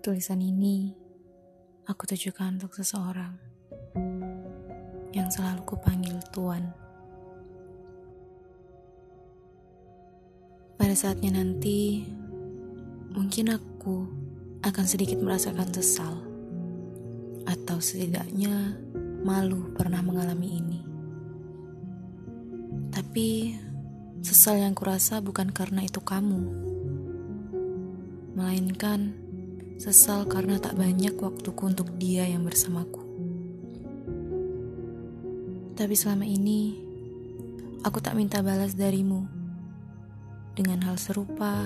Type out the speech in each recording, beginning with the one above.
Tulisan ini aku tujukan untuk seseorang yang selalu kupanggil Tuan. Pada saatnya nanti, mungkin aku akan sedikit merasakan sesal, atau setidaknya malu pernah mengalami ini. Tapi sesal yang kurasa bukan karena itu kamu, melainkan Sesal karena tak banyak waktuku untuk dia yang bersamaku. Tapi selama ini, aku tak minta balas darimu dengan hal serupa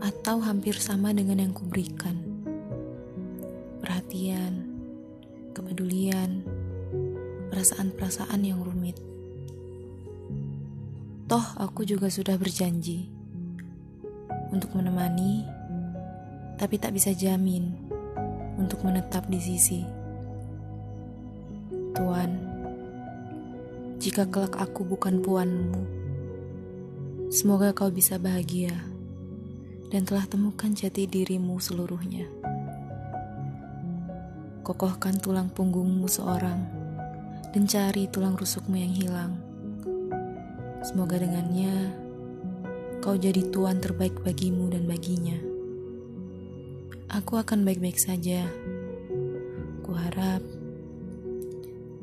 atau hampir sama dengan yang kuberikan. Perhatian, kepedulian, perasaan-perasaan yang rumit. Toh aku juga sudah berjanji untuk menemani tapi tak bisa jamin untuk menetap di sisi. Tuan, jika kelak aku bukan puanmu, semoga kau bisa bahagia dan telah temukan jati dirimu seluruhnya. Kokohkan tulang punggungmu seorang dan cari tulang rusukmu yang hilang. Semoga dengannya kau jadi tuan terbaik bagimu dan baginya. Aku akan baik-baik saja. Kuharap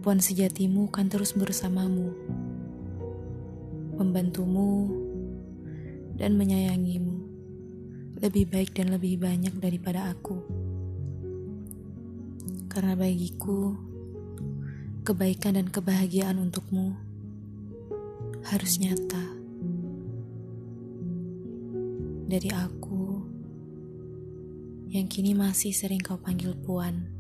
puan sejatimu kan terus bersamamu, membantumu, dan menyayangimu lebih baik dan lebih banyak daripada aku. Karena bagiku, kebaikan dan kebahagiaan untukmu harus nyata. Dari aku, yang kini masih sering kau panggil Puan.